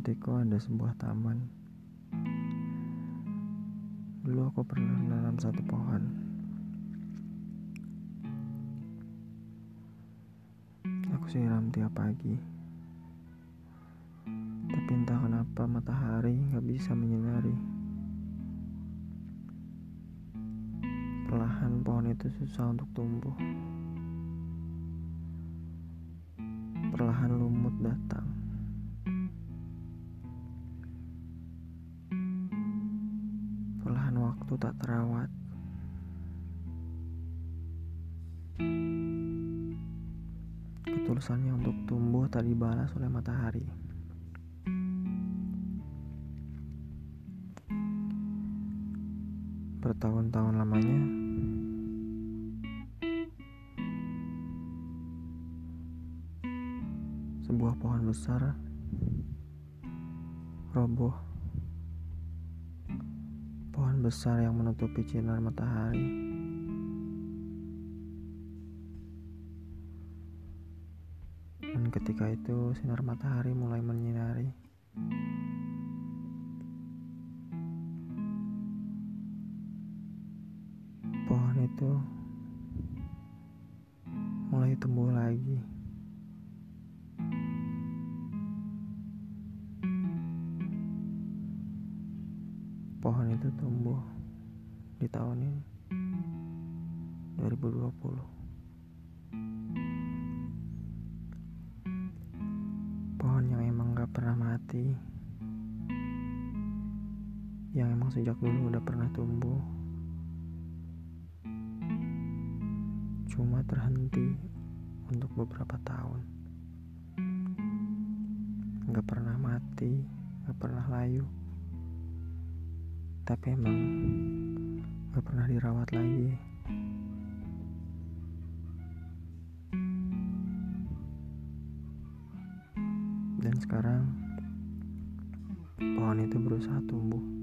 hatiku ada sebuah taman. Dulu aku pernah menanam satu pohon. Aku siram tiap pagi. Tapi entah kenapa matahari gak bisa menyinari. Perlahan pohon itu susah untuk tumbuh. Perlahan waktu tak terawat. Ketulusannya untuk tumbuh tak dibalas oleh matahari. Bertahun-tahun lamanya, sebuah pohon besar roboh. Besar yang menutupi sinar matahari. Dan ketika itu sinar matahari mulai menyinari. Pohon itu mulai tumbuh lagi. Pohon itu tumbuh di tahun ini 2020. Pohon yang emang gak pernah mati, yang emang sejak dulu udah pernah tumbuh, cuma terhenti untuk beberapa tahun. Gak pernah mati, gak pernah layu tapi emang gak pernah dirawat lagi. Dan sekarang pohon itu berusaha tumbuh.